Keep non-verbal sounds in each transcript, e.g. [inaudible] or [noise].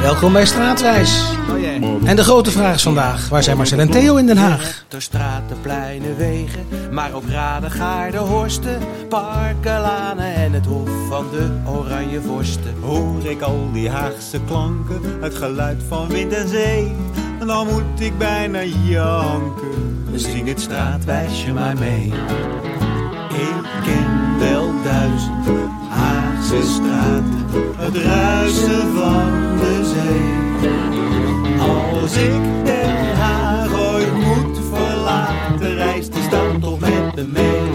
Welkom bij Straatwijs. Oh. En de grote vraag is vandaag, waar zijn Marcel en Theo in Den Haag? De straten, pleinen, wegen, maar ook raden, gaarden, horsten, parken, lanen en het hof van de oranje vorsten. Hoor ik al die Haagse klanken, het geluid van wind en zee. En dan moet ik bijna janken. Zing het straatwijsje maar mee. Ik ken Het ruisen van de zee. Als ik Den Haag ooit moet verlaten, reist die stad toch met me mee.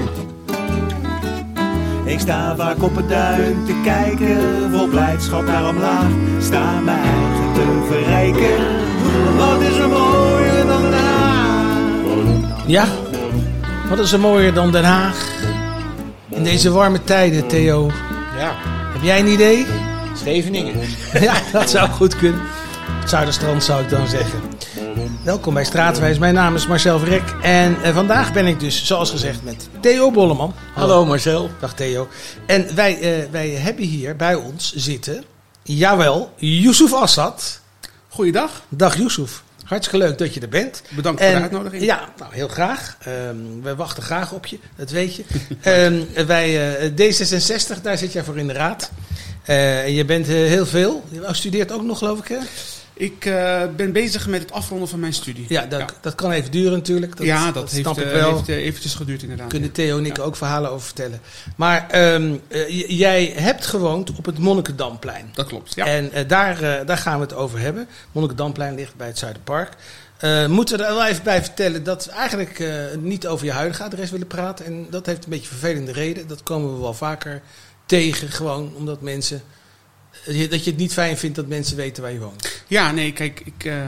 Ik sta vaak op het duin te kijken, vol blijdschap naar omlaag. Sta mijn eigen te verrijken. Wat is er mooier dan Den Haag? Ja, wat is er mooier dan Den Haag? In deze warme tijden, Theo. Ja, Heb jij een idee? Scheveningen. [laughs] Ja, dat zou goed kunnen. Het Zuiderstrand zou ik dan zeggen. Welkom bij Straatwijs. Mijn naam is Marcel Verrek. En eh, vandaag ben ik dus, zoals gezegd, met Theo Bolleman. Hallo Marcel. Dag Theo. En wij, eh, wij hebben hier bij ons zitten, jawel, Yusuf Assad. Goeiedag, Dag Yusuf. Hartstikke leuk dat je er bent. bedankt voor de uitnodiging. Ja, nou, heel graag. Ehm, we wachten graag op je, dat weet je. [laughs] Ehm, wij, eh, D66, daar zit jij voor in de raad. En je bent eh, heel veel. Je studeert ook nog, geloof ik, hè? Ik eh, ben bezig met het afronden van mijn studie. Ja, dat, dat kan even duren natuurlijk. Dat, ja, dat, heeft, snap ik eh, wel. heeft eh, eventjes geduurd inderdaad. kunnen Theo en ik ook verhalen over vertellen. Maar ehm, eh, jij hebt gewoond op het Monnikendamplein. Dat klopt, ja. En daar, daar gaan we het over hebben. Monnikendamplein ligt bij het Zuiderpark. Moeten we er wel even bij vertellen dat we eigenlijk niet over je huidige adres willen praten. En dat heeft een beetje vervelende reden. Dat komen we wel vaker tegen. Gewoon omdat mensen. Dat je het niet fijn vindt dat mensen weten waar je woont. Ja, nee, kijk, ik, eh,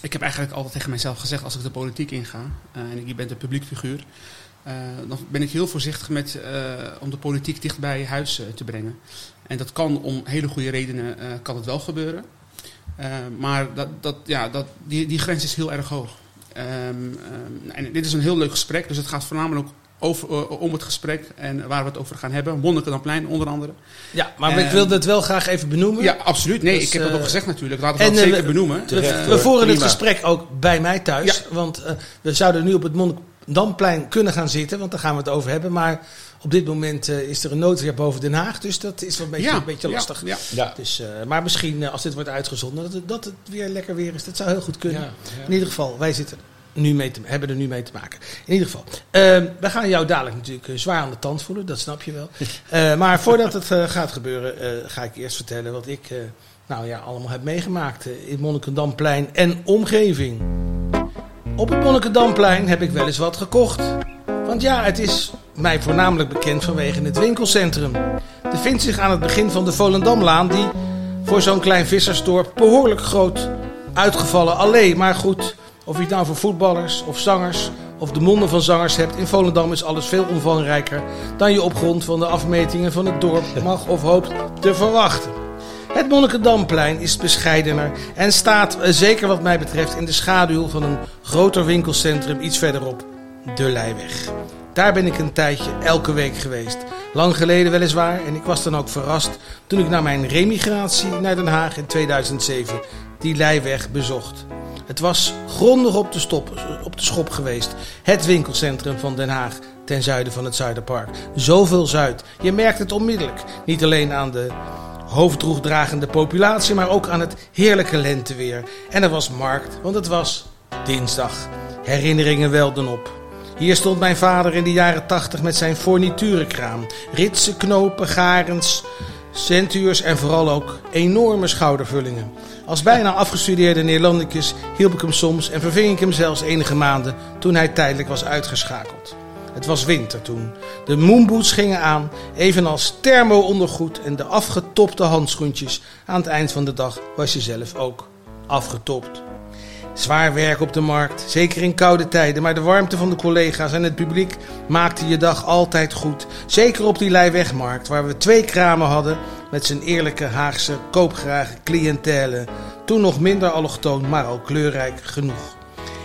ik heb eigenlijk altijd tegen mijzelf gezegd als ik de politiek inga, eh, en je bent een publiek figuur, eh, dan ben ik heel voorzichtig met, om de politiek dicht bij huis te brengen. En dat kan om hele goede redenen, kan het wel gebeuren. Maar dat, dat, ja, dat, die, die grens is heel erg hoog. Ehm, ehm, en dit is een heel leuk gesprek, dus het gaat voornamelijk over, eh, om het gesprek en waar we het over gaan hebben. Monnikendamplein onder andere. Ja, maar ik wilde het wel graag even benoemen. Ja, absoluut. Nee, Dus, ik heb dat eh, ook gezegd natuurlijk. Laten we dat eh, zeker we- benoemen. We, Terecht, we hoor. voeren het gesprek ook bij mij thuis. Want eh, we zouden nu op het Monnikendamplein kunnen gaan zitten. Want daar gaan we het over hebben. Maar op dit moment eh, is er een noodweer boven Den Haag. Dus dat is wel een beetje, Ja, een beetje ja, lastig. ja. Ja. Dus, eh, maar misschien als dit wordt uitgezonden, dat het, dat het weer lekker weer is. Dat zou heel goed kunnen. Ja, ja. In ieder geval, wij zitten nu mee te, hebben er nu mee te maken. In ieder geval, eh, we gaan jou dadelijk natuurlijk eh, zwaar aan de tand voelen. Dat snap je wel. [laughs] Eh, maar voordat het eh, gaat gebeuren, ga ik eerst vertellen wat ik nou ja, allemaal heb meegemaakt in Monnikendamplein en omgeving. Op het Monnikendamplein heb ik wel eens wat gekocht. Want ja, het is mij voornamelijk bekend vanwege het winkelcentrum. Het vindt zich aan het begin van de Volendamlaan, die voor zo'n klein vissersdorp behoorlijk groot uitgevallen allee. Maar goed, of je het nou voor voetballers of zangers of de monden van zangers hebt, in Volendam is alles veel omvangrijker dan je op grond van de afmetingen van het dorp [laughs] mag of hoopt te verwachten. Het Monnikendamplein is bescheidener en staat, eh, zeker wat mij betreft, in de schaduw van een groter winkelcentrum iets verderop, de Leiweg. Daar ben ik een tijdje elke week geweest. Lang geleden weliswaar en ik was dan ook verrast toen ik na mijn remigratie naar Den Haag in 2007 die Leiweg bezocht. Het was grondig op de, stop, op de schop geweest. Het winkelcentrum van Den Haag ten zuiden van het Zuiderpark. Zoveel Zuid. Je merkt het onmiddellijk. Niet alleen aan de hoofddroegdragende populatie, maar ook aan het heerlijke lenteweer. En er was markt, want het was dinsdag. Herinneringen welden op. Hier stond mijn vader in de jaren tachtig met zijn forniturenkraam. Ritsen, knopen, garens, centuurs en vooral ook enorme schoudervullingen. Als bijna afgestudeerde Neerlandicus hielp ik hem soms en verving ik hem zelfs enige maanden toen hij tijdelijk was uitgeschakeld. Het was winter toen. De moonboots gingen aan, evenals thermo-ondergoed en de afgetopte handschoentjes. Aan het eind van de dag was je zelf ook afgetopt. Zwaar werk op de markt, zeker in koude tijden, maar de warmte van de collega's en het publiek maakte je dag altijd goed. Zeker op die Leiwegmarkt, waar we twee kramen hadden met zijn eerlijke Haagse koopgrage cliëntele. Toen nog minder allochtoon, maar al kleurrijk genoeg.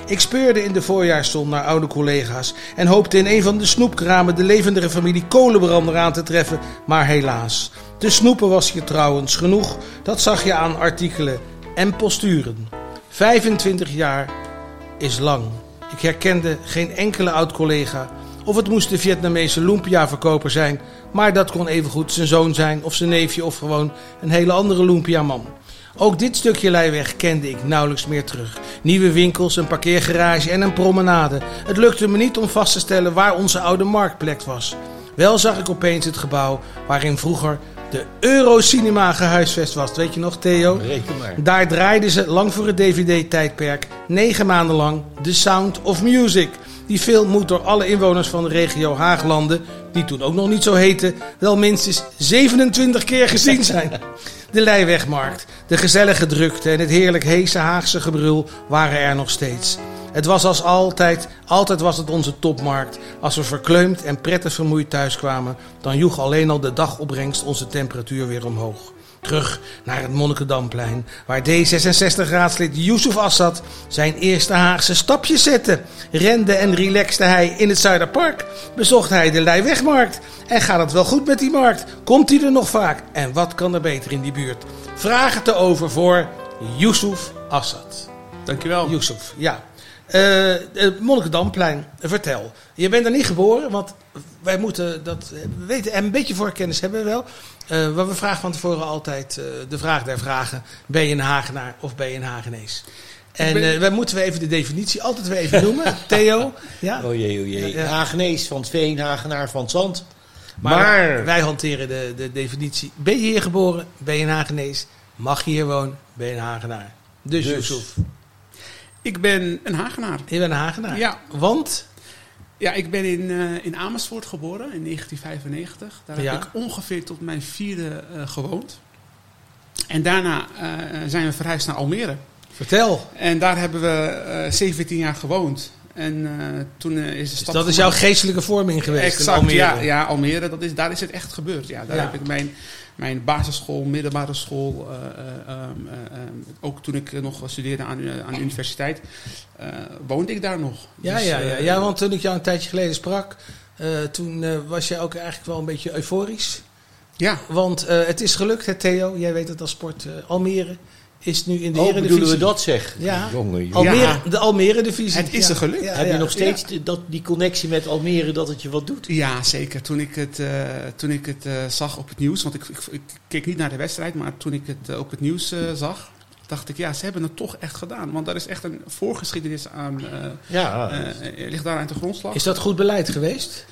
Ik speurde in de voorjaarszon naar oude collega's en hoopte in een van de snoepkramen de levendige familie Kolenbrander aan te treffen, maar helaas. De snoepen was hier trouwens genoeg, dat zag je aan artikelen en posturen. 25 jaar is lang. Ik herkende geen enkele oud-collega. Of het moest de Vietnamese lumpia-verkoper zijn, maar dat kon evengoed zijn zoon zijn of zijn neefje of gewoon een hele andere lumpia-man. Ook dit stukje leiweg kende ik nauwelijks meer terug. Nieuwe winkels, een parkeergarage en een promenade. Het lukte me niet om vast te stellen waar onze oude marktplek was. Wel zag ik opeens het gebouw waarin vroeger de Eurocinema gehuisvest was. Weet je nog, Theo? Reken maar. Daar draaiden ze lang voor het DVD-tijdperk negen maanden lang The Sound of Music. Die film moet door alle inwoners van de regio Haaglanden, die toen ook nog niet zo heette, wel minstens 27 keer gezien zijn. De Leiwegmarkt, de gezellige drukte en het heerlijk heese Haagse gebrul waren er nog steeds. Het was als altijd, altijd was het onze topmarkt. Als we verkleumd en prettig vermoeid thuiskwamen, dan joeg alleen al de dagopbrengst onze temperatuur weer omhoog. Terug naar het Monnikendamplein, waar D66-raadslid Yusuf Assad zijn eerste Haagse stapjes zette. Rende en relaxte hij in het Zuiderpark, bezocht hij de Leiwegmarkt. En gaat het wel goed met die markt? Komt hij er nog vaak? En wat kan er beter in die buurt? Vraag het erover voor Yusuf Assad. Dankjewel. Yusuf, ja. Eh het Monnikendamplein, vertel. Je bent er niet geboren, want wij moeten dat weten. En een beetje voorkennis hebben we wel. Eh, maar we vragen van tevoren altijd eh, de vraag der vragen. Ben je een Hagenaar of ben je een Hagenees? En eh wij moeten we even de definitie altijd weer even noemen. [laughs] Theo? Ja? Oh jee, oh jee. Ja, ja. Hagenees van het veen, Hagenaar van het zand. Maar, Maar, wij hanteren de, de definitie. Ben je hier geboren? Ben je een Hagenees? Mag je hier wonen? Ben je een Hagenaar? Dus, Dus. Yusuf, Ik ben een Hagenaar. je bent een Hagenaar. Ja. Want? Ja, ik ben in, eh, in Amersfoort geboren in 1995. Daar Ja. heb ik ongeveer tot mijn vierde eh, gewoond. En daarna eh, zijn we verhuisd naar Almere. Vertel. En daar hebben we eh 17 jaar gewoond. En toen is de Dus stap dat is jouw geestelijke vorming geweest in Exact, Almere. Ja, ja, Almere, dat is, daar is het echt gebeurd. Ja, daar Ja. heb ik mijn, mijn basisschool, middelbare school, eh, eh, ehm, eh, ehm, ook toen ik nog studeerde aan, aan de universiteit, woonde ik daar nog. Ja, Dus, ja, ja, ja, want toen ik jou een tijdje geleden sprak, toen was jij ook eigenlijk wel een beetje euforisch. ja, Want het is gelukt, hè, Theo, jij weet het als sport. Almere is nu in de oh, Eredivisie. bedoelen we dat zeg? Ja. Jongen, jongen. Almere. De Almere-divisie. Het is ja. er gelukt. Ja, Heb je nog steeds de- dat, die connectie met Almere dat het je wat doet? Ja, zeker. Toen ik het, eh, toen ik het eh, zag op het nieuws, want ik, ik, ik keek niet naar de wedstrijd, maar toen ik het eh, op het nieuws zag, dacht ik, ja, ze hebben het toch echt gedaan. Want daar is echt een voorgeschiedenis aan, Ja. ligt daar aan de grondslag. Is dat goed beleid geweest?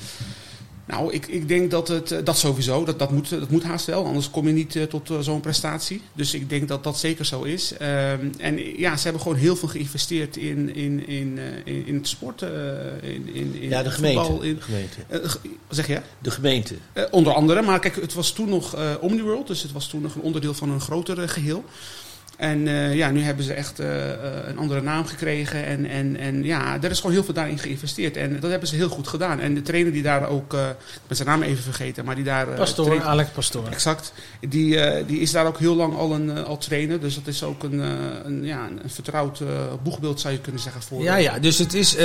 Nou, ik, ik denk dat het, eh, dat sowieso, dat, dat, moet, dat moet haast wel, anders kom je niet eh, tot eh, zo'n prestatie. Dus ik denk dat dat zeker zo is. Ehm, en ja, ze hebben gewoon heel veel geïnvesteerd in, in, in, in, in het sport, in, in, in ja, de voetbal, gemeente. in- De gemeente. ge- zeg je? De gemeente. Onder andere, maar kijk, het was toen nog Omniworld, dus het was toen nog een onderdeel van een groter eh, geheel. En eh, ja, nu hebben ze echt eh, eh, een andere naam gekregen. En, en, en ja, er is gewoon heel veel daarin geïnvesteerd. En dat hebben ze heel goed gedaan. En de trainer die daar ook, eh, ik ben zijn naam even vergeten, maar die daar... Pastoor, traint- Alec Pastoor. Exact. Die, die is daar ook heel lang al een al trainer. Dus dat is ook een, een, ja, een, vertrouwd boegbeeld, zou je kunnen zeggen. Voor, Ja, ja, dus het is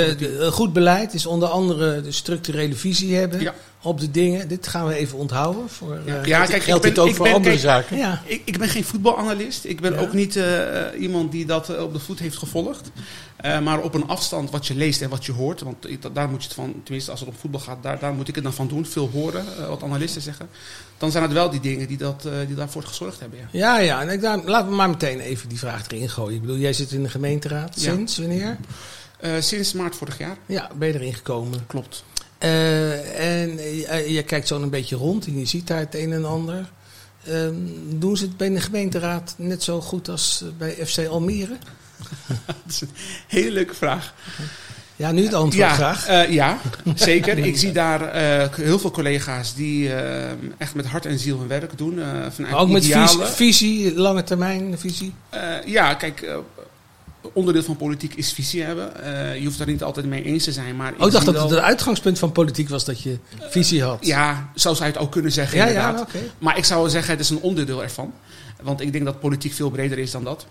goed beleid is onder andere de structurele visie hebben Ja. Op de dingen. Dit gaan we even onthouden. Voor, eh, Ja, kijk, ik Geldt ben, dit ook ik voor ben- andere kijk, zaken? ja. Ik, ik ben geen voetbalanalist. Ik ben Ja. ook niet eh, eh, iemand die dat eh, op de voet heeft gevolgd. Eh, maar op een afstand wat je leest en wat je hoort. Want ik- daar moet je het van, tenminste als het om voetbal gaat, daar, daar moet ik het dan van doen. Veel horen, eh, wat analisten zeggen. Dan zijn het wel die dingen die, dat, eh, die daarvoor gezorgd hebben. Ja. Ja, ja. En ik, daar, laten we maar meteen even die vraag erin gooien. Ik bedoel, jij zit in de gemeenteraad Ja. sinds wanneer? Eh, sinds maart vorig jaar. Ja, ben je erin gekomen. Klopt. Eh, en eh, je kijkt zo een beetje rond en je ziet daar het een en ander. Ehm, doen ze het bij de gemeenteraad net zo goed als bij FC Almere? [laughs] Dat is een hele leuke vraag. Ja, nu het antwoord ja, graag. eh, ja, zeker. Ik zie daar heel veel collega's die echt met hart en ziel hun werk doen. vanuit Maar ook met visie, visie, lange termijn visie. Ja, kijk, onderdeel van politiek is visie hebben. Eh, je hoeft daar niet altijd mee eens te zijn, maar Oh, ik dacht dat wel- het uitgangspunt van politiek was dat je visie had. Ja, zo zou je het ook kunnen zeggen, ja, inderdaad. ja. Maar ik zou zeggen, het is een onderdeel ervan. Want ik denk dat politiek veel breder is dan dat.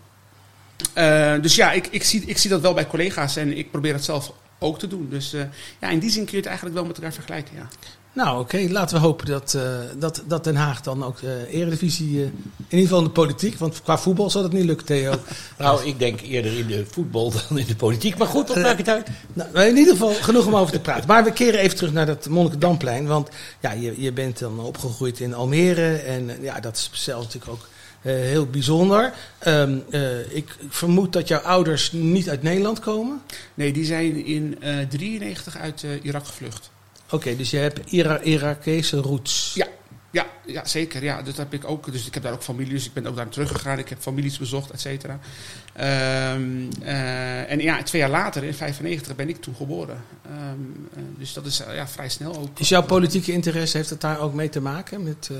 Eh, dus ja, ik, ik, zie, ik zie dat wel bij collega's en ik probeer het zelf ook te doen. Dus eh, ja, in die zin kun je het eigenlijk wel met elkaar vergelijken. Ja. Nou, oké. Laten we hopen dat, eh, dat, dat Den Haag dan ook eh eredivisie, eh, in ieder geval in de politiek, want qua voetbal zal dat niet lukken, Theo. [laughs] Nou, ik denk eerder in de voetbal dan in de politiek. Maar goed, dat maakt het uit. [laughs] Nou, maar in ieder geval genoeg om over te praten. Maar we keren even terug naar dat Monnikendamplein. Want ja, je, je bent dan opgegroeid in Almere. En ja, dat is zelf natuurlijk ook eh, heel bijzonder. Ehm, eh, ik vermoed dat jouw ouders niet uit Nederland komen. Nee, die zijn in 1993 uit eh, Irak gevlucht. Oké, dus je hebt Ira Irakese roots. Ja, ja, ja, zeker. Ja, dat heb ik ook. Dus ik heb daar ook familie, dus ik ben ook daar teruggegaan. Ik heb families bezocht, et cetera. Ehm, eh, en ja, twee jaar later, in 95, ben ik toen geboren. Ehm, eh, dus dat is eh, ja, vrij snel ook. Is jouw politieke interesse, heeft het daar ook mee te maken? Met,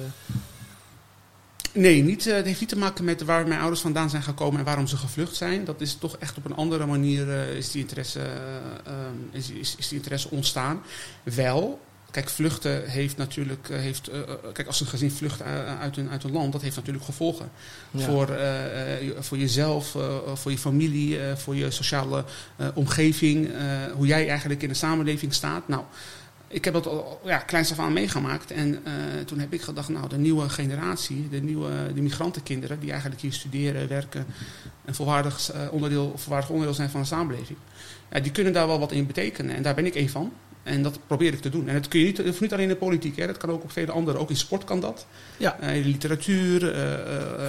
Nee, niet, eh, het heeft niet te maken met waar mijn ouders vandaan zijn gekomen en waarom ze gevlucht zijn. Dat is toch echt op een andere manier eh, is, die interesse, eh, ehm, is, is, is die interesse ontstaan. Wel, kijk, vluchten heeft natuurlijk, heeft, kijk, als een gezin vlucht uit een, uit een land, dat heeft natuurlijk gevolgen. Ja. Voor, voor jezelf, voor je familie, voor je sociale omgeving, hoe jij eigenlijk in de samenleving staat. Nou, ik heb dat al ja, kleins af aan meegemaakt. En eh, toen heb ik gedacht, nou, de nieuwe generatie, de nieuwe de migrantenkinderen, die eigenlijk hier studeren, werken, een volwaardig, eh, onderdeel, volwaardig onderdeel zijn van de samenleving. Ja, die kunnen daar wel wat in betekenen. En daar ben ik één van. En dat probeer ik te doen. En dat kun je niet, dat hoeft niet alleen in de politiek, hè. dat kan ook op vele andere. Ook in sport kan dat. Ja. Eh, in de literatuur.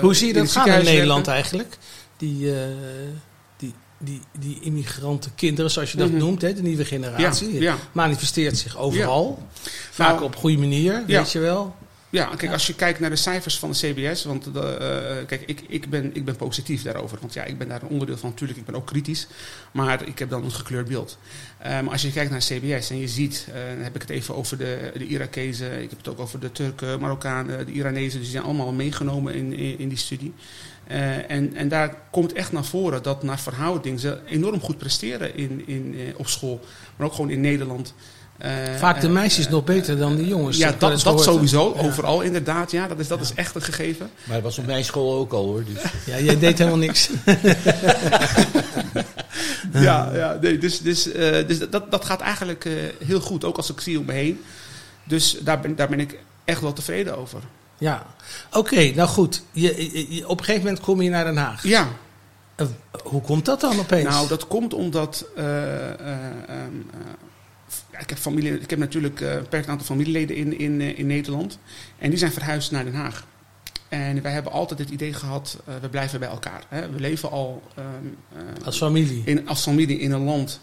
Hoe zie je dat gaan in Nederland eigenlijk? Die, die, die, immigrantenkinderen, zoals je dat Mhm. noemt, hè, de nieuwe generatie. Ja, ja. Manifesteert zich overal. Vaak Nou, op goede manier, ja. weet je wel. Ja, kijk, als je kijkt naar de cijfers van de CBS, want de, eh, kijk, ik, ik, ben, ik ben positief daarover. Want ja, ik ben daar een onderdeel van. Natuurlijk, ik ben ook kritisch. Maar ik heb dan een gekleurd beeld. Eh, maar als je kijkt naar CBS en je ziet, eh, dan heb ik het even over de, de Irakezen. Ik heb het ook over de Turken, Marokkanen, de Iranezen. Dus die zijn allemaal meegenomen in, in, in die studie. Eh, en, en daar komt echt naar voren dat naar verhouding ze enorm goed presteren in, in, eh, op school. Maar ook gewoon in Nederland. Eh, Vaak de meisjes nog beter dan de jongens. ja, dat, dat sowieso. Ja. Overal inderdaad. Ja, dat is, dat is echt een gegeven. Maar dat was op mijn school ook al hoor. Dus. [laughs] Ja, jij deed helemaal niks. [laughs] Ja, ja nee, dus, dus, eh, dus dat, dat gaat eigenlijk eh, heel goed. Ook als ik zie om me heen. Dus daar ben, daar ben ik echt wel tevreden over. Ja, oké, nou goed. Je, je- je- op een gegeven moment kom je naar Den Haag. Ja, hoe komt dat dan opeens? nou dat komt omdat... eh, eh, ehm, eh, ja, ik, heb familie, ik heb natuurlijk een beperkt aantal familieleden in, in, in Nederland. En die zijn verhuisd naar Den Haag. En wij hebben altijd het idee gehad, eh, we blijven bij elkaar. Hè. We leven al ehm, eh, Als familie. in, als familie in een land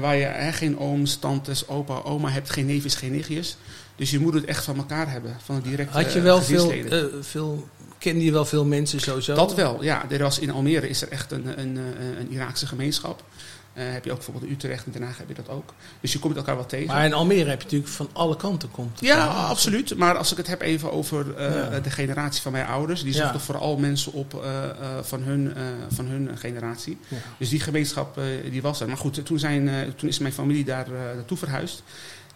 waar je hè, geen ooms, tantes, opa, oma hebt, geen neefjes, geen nichtjes. Dus je moet het echt van elkaar hebben, van het directe Had je wel eh, veel, eh, veel, kende je wel veel mensen sowieso? Dat wel, ja. Er was in Almere is er echt een, een, een, een Iraakse gemeenschap. Eh, heb je ook bijvoorbeeld in Utrecht en Den Haag heb je dat ook. Dus je komt elkaar wel tegen. Maar in Almere heb je natuurlijk van alle kanten komt. Ja, absoluut. Maar als ik het heb even over eh, Ja. de generatie van mijn ouders, die Ja. zochten vooral mensen op eh, eh, van, hun, eh, van hun generatie. Dus die gemeenschap eh, die was er. Maar goed, toen, zijn, eh, toen is mijn familie daar eh, naartoe verhuisd.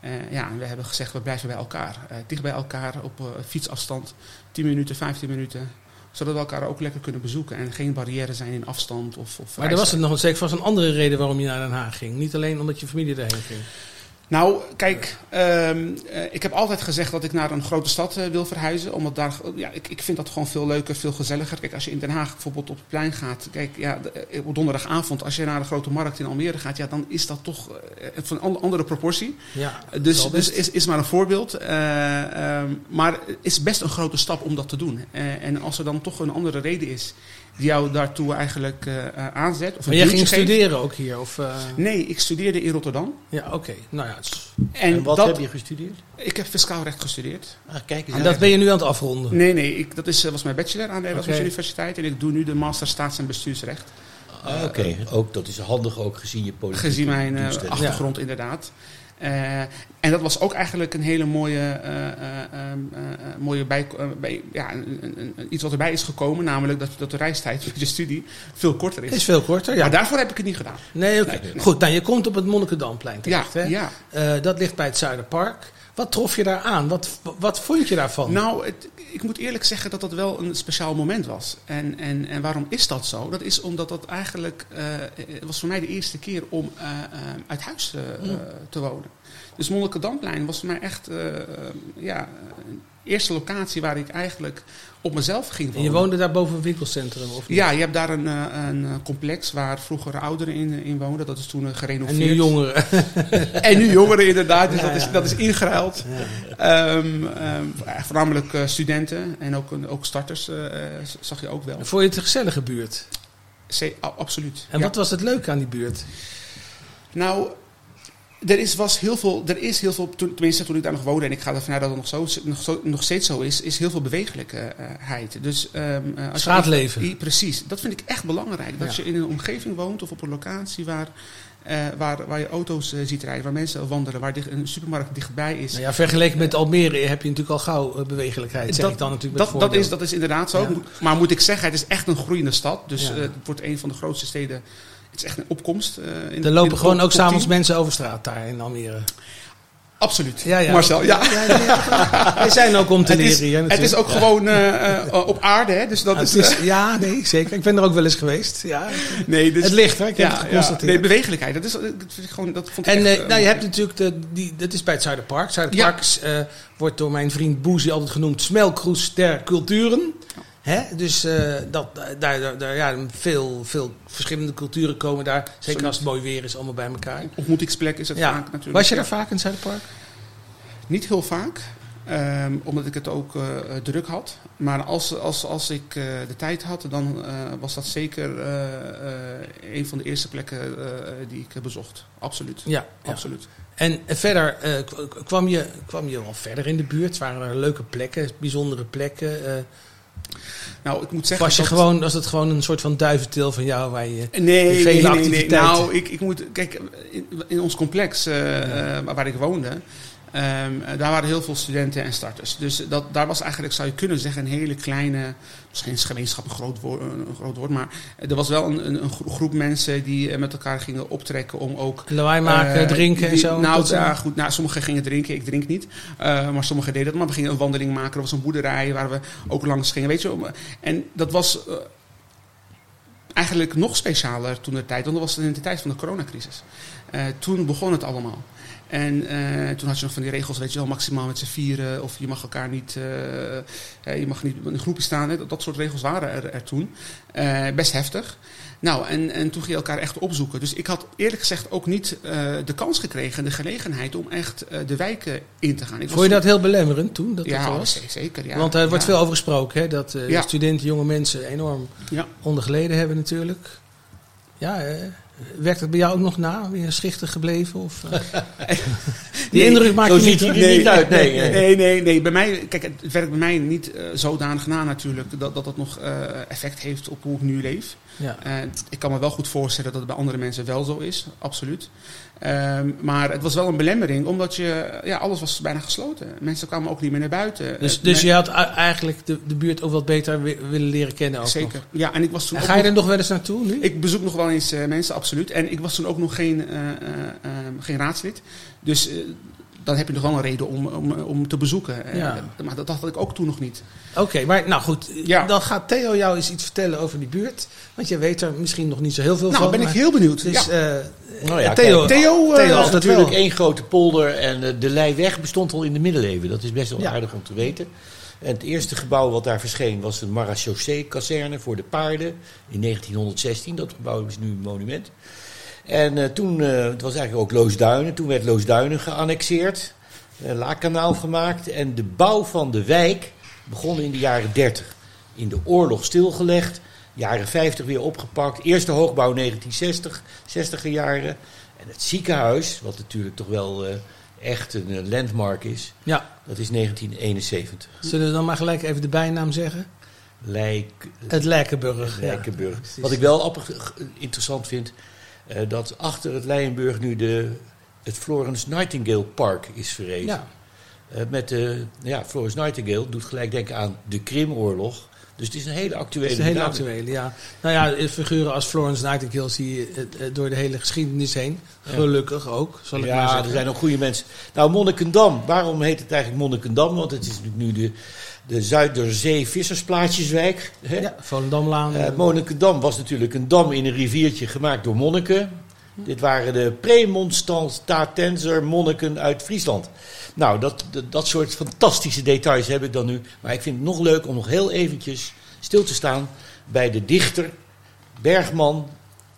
Eh, ja, en we hebben gezegd, we blijven bij elkaar. Eh, dicht bij elkaar, op eh, fietsafstand, 10 minuten, 15 minuten. Zodat we elkaar ook lekker kunnen bezoeken. En geen barrière zijn in afstand. Of, of Maar er was er nog zeker vast een andere reden waarom je naar Den Haag ging. Niet alleen omdat je familie erheen ging. Nou, kijk, ehm, eh, ik heb altijd gezegd dat ik naar een grote stad eh, wil verhuizen. Omdat daar, ja, ik, ik vind dat gewoon veel leuker, veel gezelliger. Kijk, als je in Den Haag bijvoorbeeld op het plein gaat. Kijk, ja, de- eh, op donderdagavond, als je naar de grote markt in Almere gaat, ja, dan is dat toch eh, van een andere proportie. Ja, Dus, dus is, is maar een voorbeeld. Eh, ehm, maar het is best een grote stap om dat te doen. Eh, en als er dan toch een andere reden is die jou daartoe eigenlijk eh, eh, aanzet. Of maar jij ging geeft. studeren ook hier? Of, eh, Nee, ik studeerde in Rotterdam. Ja, oké. Nou ja, is- En, En wat dat, heb je gestudeerd? ik heb fiscaal recht gestudeerd. Ah, kijk eens en dat ben je nu aan het afronden. Nee, nee, ik, dat is, was mijn bachelor aan de Erasmus. Universiteit. En ik doe nu de master staats- en bestuursrecht. Ah, Oké, ook dat is handig ook gezien je politieke Gezien mijn achtergrond inderdaad. Eh, en dat was ook eigenlijk een hele mooie, eh, eh, ehm, eh, eh, mooie bij, bij- ja, een, een- een- iets wat erbij is gekomen. Namelijk dat, dat de reistijd voor je studie veel korter is. is veel korter, ja. Maar daarvoor heb ik het niet gedaan. Nee, oké. Nee, nee. Goed, nou je komt op het Monnikendamplein Ja, terecht. hè? ja. Dat ligt bij het Zuiderpark. Wat trof je daar aan? Wat, wat vond je daarvan? Nou, het, ik moet eerlijk zeggen dat dat wel een speciaal moment was. En, en, en waarom is dat zo? Dat is omdat dat eigenlijk... eh, het was voor mij de eerste keer om eh, eh, uit huis eh, te wonen. Dus Monnikendampplein was voor mij echt... ja, een eerste locatie waar ik eigenlijk op mezelf ging en wonen. je woonde daar boven een winkelcentrum? Of niet? Ja, je hebt daar een, eh, een eh, complex waar vroeger ouderen in, in woonden. Dat is toen eh, En gerenoveerd. nu jongeren. [laughs] En nu jongeren inderdaad, dus Ja, dat, is, ja. dat is ingeruild. Ehm, voornamelijk eh, studenten en ook, ook starters eh, eh, zag je ook wel. Vond je het een gezellige buurt? C- absoluut. En wat was het leuke aan die buurt? Nou, er is, was heel veel, er is heel veel, tenminste toen ik daar nog woonde, en ik ga ervan uit dat het nog, zo, nog, zo, nog steeds zo is, is heel veel bewegelijkheid. Dus, eh, als je- Straatleven. I- precies, dat vind ik echt belangrijk. Dat Ja. je in een omgeving woont of op een locatie waar, eh, waar, waar je auto's eh, ziet rijden, waar mensen wandelen, waar dicht, een supermarkt dichtbij is. Nou ja, vergeleken met Almere heb je natuurlijk al gauw bewegelijkheid. Zeg ik dan natuurlijk met dat, dat, is, dat is inderdaad zo. Ja. Maar moet ik zeggen, het is echt een groeiende stad. Dus Ja. het wordt een van de grootste steden. Het is echt een opkomst. eh, in, Er lopen gewoon ook s'avonds 10. mensen over straat daar in Almere. Absoluut. Ja, ja. Marcel, ja. Wij zijn ook om te Het leren is, hier het is ook gewoon eh, eh, op aarde, hè? Dus dat Ja, is. is- ja, nee, zeker. Ik ben er ook wel eens geweest. Ja. nee, dus, Het ligt, hè? Ik heb het. Nee, bewegelijkheid. Dat is, dat vind ik gewoon, dat vond ik En echt, nou, je hebt natuurlijk, de, die, dat is bij het Zuiderpark. Zuiderpark wordt door mijn vriend Boezie altijd genoemd smelkroes der culturen. Hè? Dus eh, dat, daar, daar, daar- ja, veel, veel verschillende culturen komen daar. Zeker als het mooi weer is, allemaal bij elkaar. ontmoetingsplek is het Ja. vaak natuurlijk. Was je Ja. daar vaak in het Zuiderpark? Niet heel vaak. ehm, omdat ik het ook eh, druk had. Maar als, als, als ik eh, de tijd had, dan was dat zeker een van de eerste plekken die ik bezocht. Absoluut. Ja. ja. Absoluut. En verder kwam, je, kwam je wel verder in de buurt? Waren er leuke plekken, bijzondere plekken? Nou, ik moet zeggen. was, je dat- gewoon, was het gewoon een soort van duiventil van jou waar je... Nee, nee, vele nee, nee. Nou, ik, ik moet. Kijk, in, in ons complex eh, eh, waar ik woonde. Ehm, daar waren heel veel studenten en starters. Dus dat, daar was eigenlijk, zou je kunnen zeggen, een hele kleine. Misschien is gemeenschap een groot woord, een groot woord maar er was wel een, een, een gro- groep mensen die eh, met elkaar gingen optrekken om ook. Lawaai maken, eh, drinken en zo? Nou, ja, goed. Nou, sommigen gingen drinken, ik drink niet. Eh, maar sommigen deden dat. Maar we gingen een wandeling maken. Er was een boerderij waar we ook langs gingen. Weet je, om- en dat was. eigenlijk nog specialer toen de tijd, want dat was in de tijd van de coronacrisis. Toen begon het allemaal. En eh, toen had je nog van die regels, weet je wel, maximaal met z'n vieren. Of je mag elkaar niet, eh, je mag niet in een groepje staan. Hè. Dat, dat soort regels waren er, er toen. Eh, best heftig. Nou, en, en toen ging je elkaar echt opzoeken. Dus ik had eerlijk gezegd ook niet de kans gekregen, de gelegenheid om echt de wijken in te gaan. Ik Vond je dat heel belemmerend toen? Dat ja, dat was? z- zeker. Ja. Want er wordt Ja. veel over gesproken, hè? dat Ja. studenten, jonge mensen enorm Ja. onder geleden hebben natuurlijk. Ja, eh, werkt het bij jou ook nog na? Ben je schichtig gebleven? Of, eh? [laughs] Die Nee, indruk maak Zo je ziet niet, niet uit. Nee, nee. Nee, nee, nee. Bij mij, kijk, het werkt bij mij niet eh, zodanig na natuurlijk dat dat, het nog eh, effect heeft op hoe ik nu leef. Ja. Ik kan me wel goed voorstellen dat het bij andere mensen wel zo is, absoluut. Ehm, maar het was wel een belemmering, omdat je, ja, alles was bijna gesloten. Mensen kwamen ook niet meer naar buiten. Dus, Eh, dus je had eigenlijk de, de buurt ook wat beter wi- willen leren kennen. Ook Zeker. nog. Ja, en ik was toen En ga je er nog wel eens naartoe nu? Ik bezoek nog wel eens eh, mensen, absoluut. En ik was toen ook nog geen, ehm, geen raadslid. Dus dan heb je nog wel een reden om, om, om te bezoeken. Eh, Ja. maar dat had ik ook toen nog niet. Oké, maar nou goed. Ja. Dan gaat Theo jou eens iets vertellen over die buurt. Want je weet er misschien nog niet zo heel veel Nou, van. ben ik heel benieuwd. Dus, ja. eh, Nou ja, Theo, kijk, Theo, eh, Theo Het had was het natuurlijk wel. één grote polder en eh, de Leiweg bestond al in de middeleeuwen. Dat is best wel Ja. aardig om te weten. En het eerste gebouw wat daar verscheen was een marechaussee-kazerne voor de paarden in 1916. Dat gebouw is nu een monument. En eh, toen, eh, het was eigenlijk ook Loosduinen, toen werd Loosduinen geannexeerd. Een laakkanaal gemaakt en de bouw van de wijk begon in de jaren 30. In de oorlog stilgelegd, jaren 50 weer opgepakt. Eerste hoogbouw 1960, 60er jaren. En het ziekenhuis, wat natuurlijk toch wel eh, echt een eh, landmark is, ja, dat is 1971. zullen we dan maar gelijk even de bijnaam zeggen? Lijk, Het Lijkenburg. Lijkenburg. Ja, precies. Wat ik wel interessant vind, eh, dat achter het Leijenburg nu de, het Florence Nightingale Park is verrezen. Ja, Eh, met de, ja, Florence Nightingale doet gelijk denken aan de Krimoorlog. Dus het is een hele actuele. Het is een hele actuele, ja. Nou ja, figuren als Florence Nightingale zie je eh, eh, door de hele geschiedenis heen. Gelukkig ook, zal ik maar Ja, zeggen. er zijn ook goede mensen. Nou, Monnikendam. Waarom heet het eigenlijk Monnikendam? Want het is natuurlijk nu de, de Zuiderzee vissersplaatsjeswijk. Hè? Ja, Volendamlaan. Eh, eh, Monnikendam was natuurlijk een dam in een riviertje gemaakt door monniken. Dit waren de premonstratenser monniken uit Friesland. Nou, dat, dat, dat soort fantastische details heb ik dan nu. Maar ik vind het nog leuk om nog heel eventjes stil te staan bij de dichter Bergman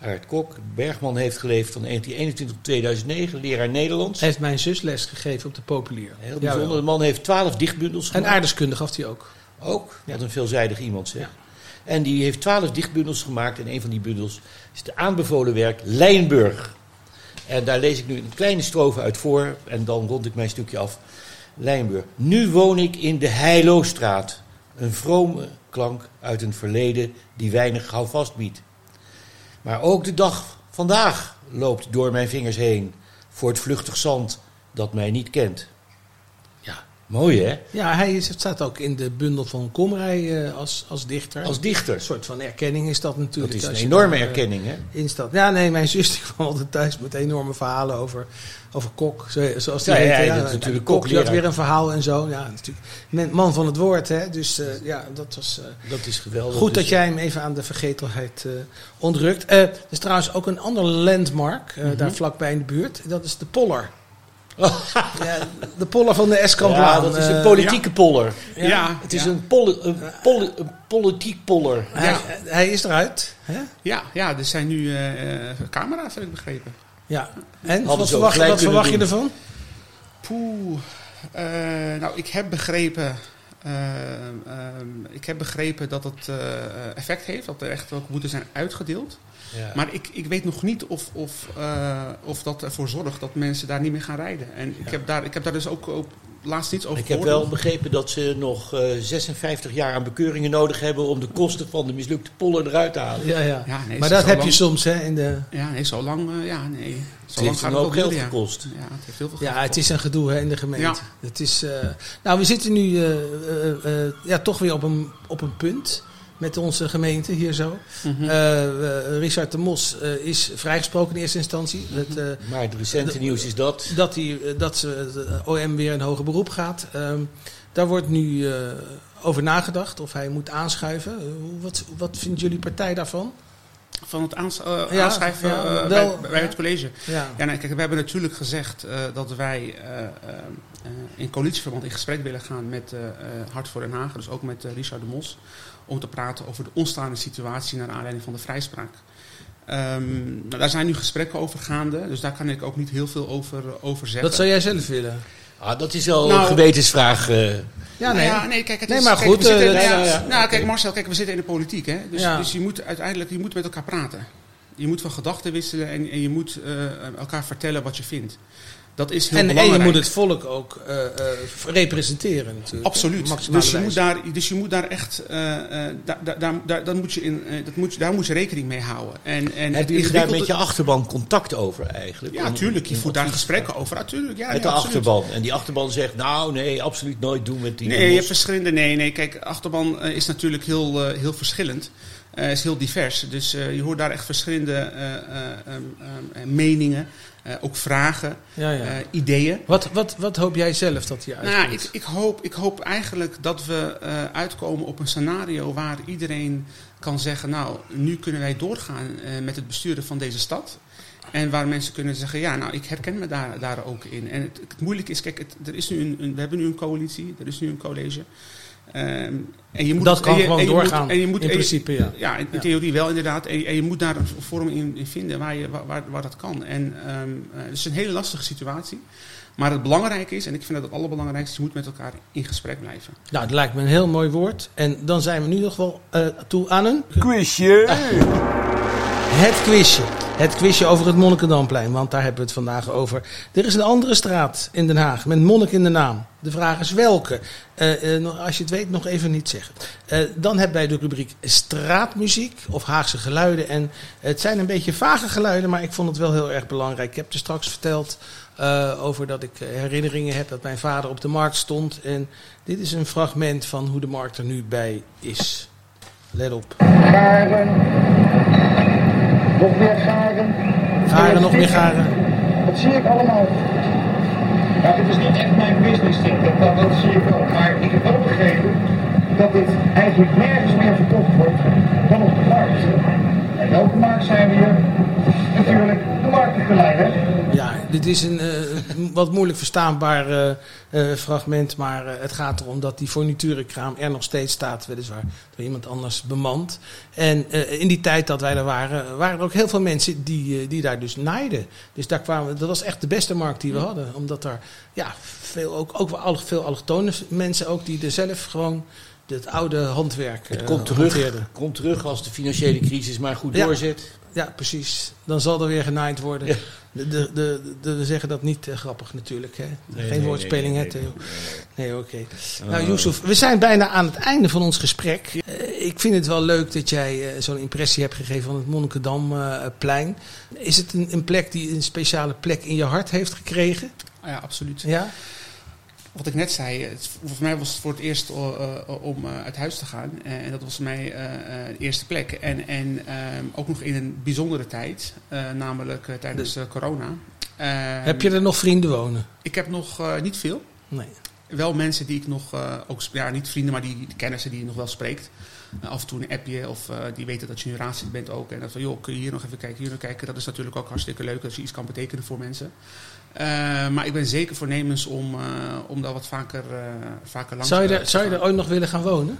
Aart Kok. Bergman heeft geleefd van 1921 tot 2009, leraar Nederlands. heeft mijn zus les gegeven op de populier. Heel bijzonder. De man heeft twaalf dichtbundels En gemaakt. aardeskunde gaf hij ook. Ook, Ja. wat een veelzijdig iemand zeg. Ja. En die heeft twaalf dichtbundels gemaakt. En een van die bundels is de aanbevolen werk Lijnburg. En daar lees ik nu een kleine strofe uit voor. En dan rond ik mijn stukje af. Lijnburg. Nu woon ik in de Heiloostraat. Een vrome klank uit een verleden die weinig houvast biedt. Maar ook de dag vandaag loopt door mijn vingers heen. Voor het vluchtig zand dat mij niet kent. Ja, mooi hè? Ja, hij is, het staat ook in de bundel van Komrij eh, als, als dichter. Als dichter. Een soort van erkenning is dat natuurlijk. Dat is een enorme eh, erkenning, hè? Ja, nee, mijn zus [laughs] die kwam altijd thuis met enorme verhalen over, over Kok. zo- Zoals die Ja, heette. ja, dat is natuurlijk Kok, die had weer een verhaal en zo. Ja, natuurlijk. Man van het woord, hè. Dus eh, ja, dat was... Dat is geweldig. Goed dat Dus, jij hem even aan de vergetelheid ontrukt. Er is trouwens ook een ander landmark, Mhm. daar vlakbij in de buurt. Dat is de Poller. [laughs] ja, de Poller van de Eskamplaan. Ja, dat is een Eh, politieke poller. Ja, Het is ja. een, poli- een, poli- een politiek poller. hij, Ja. hij is eruit. Hè? Ja, ja, er zijn nu eh, eh, camera's, heb ik begrepen. Ja. En Hadden wat verwacht, wat verwacht je ervan? Poeh. Eh, nou, ik heb begrepen. Eh, ehm, ik heb begrepen dat het eh, effect heeft, dat er echt ook boeten zijn uitgedeeld. Ja. Maar ik, ik weet nog niet of, of, eh, of dat ervoor zorgt dat mensen daar niet meer gaan rijden. En ik, heb daar, ik heb daar dus ook, ook laatst niets over ik heb wel begrepen dat ze nog eh, 56 jaar aan bekeuringen nodig hebben om de kosten van de mislukte poller eruit te halen. Ja, ja. Ja, nee, maar dat heb lang- je soms hè, in de... Ja, nee, zo lang. eh, ja, nee. Zo Het lang heeft gaat het ook geld gekost. Ja, het heeft heel veel Ja, het is een gedoe hè, in de gemeente. Ja. Het is, eh, nou, we zitten nu eh, eh, eh, ja, toch weer op een, op een punt met onze gemeente hier zo. Mhm. Eh, Richard de Mos eh, is vrijgesproken in eerste instantie. Het, eh, Maar het recente nieuws is dat. dat, die, dat ze, de OM weer een hoger beroep gaat. Ehm, daar wordt nu eh, over nagedacht of hij moet aanschuiven. Hoe- wat, wat vindt jullie partij daarvan? Van het aans- eh, Ja, aanschrijven ja, eh, wel, bij, het college. Ja, Ja, nee, kijk, we hebben natuurlijk gezegd eh, dat wij in coalitieverband in gesprek willen gaan met Hart voor Den Haag, dus ook met Richard de Mos, om te praten over de ontstaande situatie naar aanleiding van de vrijspraak. Ehm, nou, daar zijn nu gesprekken over gaande, dus daar kan ik ook niet heel veel over, over zeggen. dat zou jij zelf willen. Ah, dat is wel Nou- een gewetensvraag. eh. Ja, nee. Nou ja, nee, kijk, het Nee, is, maar kijk, goed, zitten- eh, ja, ja, ja. Nou, kijk, Marcel, kijk, we zitten in de politiek, hè. Dus, Ja. dus je moet uiteindelijk je moet met elkaar praten. Je moet van gedachten wisselen en, en je moet eh, elkaar vertellen wat je vindt. Dat is heel En, en je moet het volk ook eh, eh, representeren natuurlijk. Absoluut. Maximale Dus je, moet daar, dus je moet daar echt, eh, eh, daar, daar, moet je in, dat moet je, daar moet je rekening mee houden. En, en Hebben jullie daar met je achterban contact over eigenlijk? Ja, Om- tuurlijk. Je voert daar gesprekken over. Natuurlijk, ja, vragen? Met ja, de absoluut. achterban. En die achterban zegt, nou nee, absoluut nooit doen met die Nee, je hebt verschillende. Nee, nee. Kijk, achterban is natuurlijk heel, heel verschillend. Eh is heel divers. Dus eh, je hoort daar echt verschillende eh, eh, ehm, ehm, meningen, eh, ook vragen, Ja, ja. eh, ideeën. Wat, wat, wat hoop jij zelf dat hier Nou, uitkomt? ik, ik, hoop, ik hoop eigenlijk dat we eh, uitkomen op een scenario waar iedereen kan zeggen: Nou, nu kunnen wij doorgaan met het besturen van deze stad. En waar mensen kunnen zeggen: Ja, nou, ik herken me daar, daar ook in. En het, het moeilijke is: kijk, het, er is nu een, een- we hebben nu een coalitie, er is nu een college. Ehm, en je moet, dat kan en je- gewoon en je moet- doorgaan, en je moet- in principe, ja. ja, in, theorie wel inderdaad. En, en je moet daar een vorm in, in vinden waar, je, waar, waar, waar dat kan. En ehm, eh, het is een hele lastige situatie. Maar het belangrijke is, en ik vind dat het allerbelangrijkste, je moet met elkaar in gesprek blijven. Nou, dat lijkt me een heel mooi woord. En dan zijn we nu nog wel eh, toe aan een... Quizje. [laughs] Het quizje. Het quizje over het Monnikendamplein, want daar hebben we het vandaag over. Er is een andere straat in Den Haag met monnik in de naam. De vraag is welke. Eh, eh, als je het weet, nog even niet zeggen. Eh, dan hebben wij de rubriek straatmuziek of Haagse geluiden. En het zijn een beetje vage geluiden, maar ik vond het wel heel erg belangrijk. Ik heb er straks verteld over dat ik herinneringen heb dat mijn vader op de markt stond. En dit is een fragment van hoe de markt er nu bij is. Let op. Nog meer garen. Garen, nog meer garen. Dat zie ik allemaal. Ja, dit is niet echt mijn business tip, dat, dat, dat zie ik wel. Maar ik heb wel begrepen dat dit eigenlijk nergens meer verkocht wordt dan op de markt. En welke markt zijn we hier? Natuurlijk de marktgeleider. Ja, dit is een eh, wat moeilijk verstaanbaar eh, eh, fragment, maar eh, het gaat erom dat die forniturenkraam er nog steeds staat, weliswaar door iemand anders bemand. En eh, in die tijd dat wij er waren, waren er ook heel veel mensen die, die daar dus naaiden. Dus daar kwamen, dat was echt de beste markt die we hadden, omdat er ja, veel, ook, ook veel allochtone mensen ook die er zelf gewoon het oude handwerk Het eh, komt terug, komt terug als de financiële crisis maar goed Ja. doorzet. Ja, precies. Dan zal er weer genaaid worden. Ja. De, de, de, de- we zeggen dat niet eh, grappig natuurlijk. Hè? Nee, Geen nee, woordspeling, nee, hè, nee, Theo? nee, Nee, oké. nee. Nou. Yusuf, we zijn bijna aan het einde van ons gesprek. Eh, ik vind het wel leuk dat jij eh, zo'n impressie hebt gegeven van het Monnikendamplein. Is het een, een plek die een speciale plek in je hart heeft gekregen? Ja, absoluut. Ja? Wat ik net zei, het, voor mij was het voor het eerst eh, eh, om eh, uit huis te gaan. En dat was voor mij de eerste plek. En, en ehm, ook nog in een bijzondere tijd, namelijk tijdens corona. Ehm, Heb je er nog vrienden wonen? Ik heb nog niet veel. Nee. Wel mensen die ik nog, ook, ja, niet vrienden, maar die, die kennissen die je nog wel spreekt. Eh, af en toe een appje of eh, die weten dat je nu raadslid bent ook. En dat van, joh, kun je hier nog even kijken, hier nog kijken. Dat is natuurlijk ook hartstikke leuk als je iets kan betekenen voor mensen. Eh, maar ik ben zeker voornemens om, eh, om daar wat vaker, eh, vaker langs Zou je, te er, zou je gaan. er ooit nog willen gaan wonen?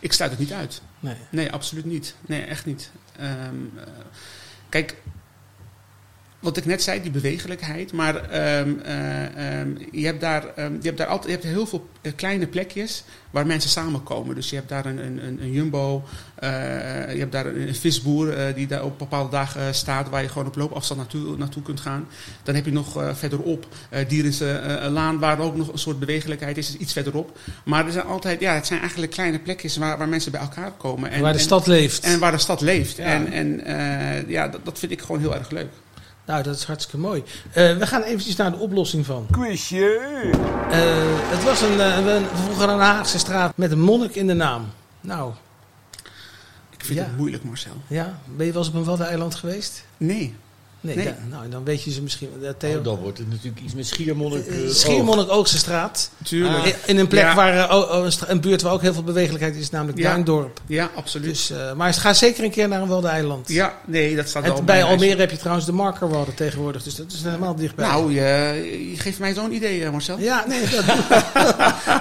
Ik sluit het niet uit. Nee. Nee, absoluut niet. Nee, echt niet. Ehm, eh, kijk, wat ik net zei, die bewegelijkheid. Maar ehm, eh, ehm, je, hebt daar, ehm, je, hebt daar altijd, je hebt heel veel eh, kleine plekjes waar mensen samenkomen. Dus je hebt daar een, een, een, jumbo, eh, je hebt daar een, visboer die daar op bepaalde dagen staat... waar je gewoon op loopafstand naartoe, naartoe kunt gaan. Dan heb je nog verderop Dierense Laan, waar ook nog een soort bewegelijkheid is. iets verderop. Maar er zijn altijd, ja, het zijn eigenlijk kleine plekjes waar, waar mensen bij elkaar komen. En, waar de en- stad leeft. en waar de stad leeft. Ja. En, en ja, dat, dat vind ik gewoon heel erg leuk. Nou, dat is hartstikke mooi. Eh, we gaan eventjes naar de oplossing van. Quizje! Eh, het was een, eh, een, vroeger een Haagse straat met een monnik in de naam. Nou, Ik vind Ja. het moeilijk, Marcel. ja. Ben je wel eens op een waddeneiland geweest? Nee. Nee. Nee. da- nou, dan weet je ze misschien. eh, Theo. Oh, dan wordt het natuurlijk iets met Schiermonnik. Eh, eh, Schiermonnik Oogse straat. Tuurlijk. In, in een plek Ja. waar oh, oh, een, buurt waar ook heel veel bewegelijkheid is, namelijk Ja. Duindorp. Ja, absoluut. Dus, eh, maar ga zeker een keer naar een waddeneiland. ja, nee, dat staat En op bij Almere heb je trouwens de markerwadden tegenwoordig, dus dat is helemaal dichtbij. Nou, je, je geeft mij zo'n idee, Marcel. Ja, nee, dat, doen-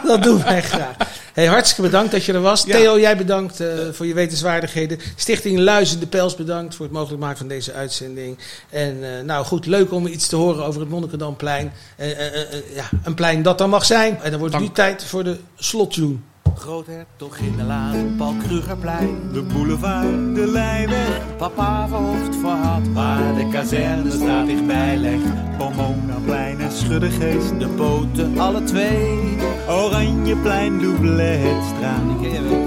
[laughs] dat doen wij graag. Hey, hartstikke bedankt dat je er was. Ja. Theo, jij bedankt eh, voor je wetenswaardigheden. Stichting Luizen de Pels bedankt voor het mogelijk maken van deze uitzending. En eh, nou goed, leuk om iets te horen over het Monnikendamplein. Eh, eh, eh, eh, ja, een plein dat er mag zijn. En dan wordt het nu tijd voor de slottune. Groothertog in de laan, Paul Krugerplein. De boulevard, de Lijnweg, Papa verhoofd voor had, waar de kazerne staat dichtbij legt. Pomonaplein en Schuddegeest. De poten, alle twee. Oranjeplein, Doubletstraat.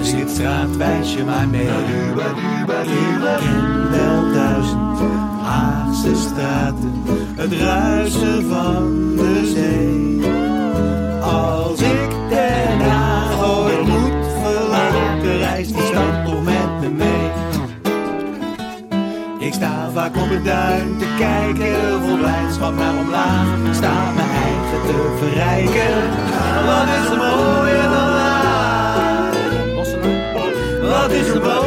Schitstraat, wijs je maar mee. Ik ken wel duizend Haagse straten, het ruisen van de zee. Als ik Den Haag ooit moet verlaten, reis die stad toch met me mee. Ik sta vaak op het duin te kijken, vol blijdschap naar omlaag. Sta mijn eigen te verrijken, wat is er mooier dan laag? Wat is er?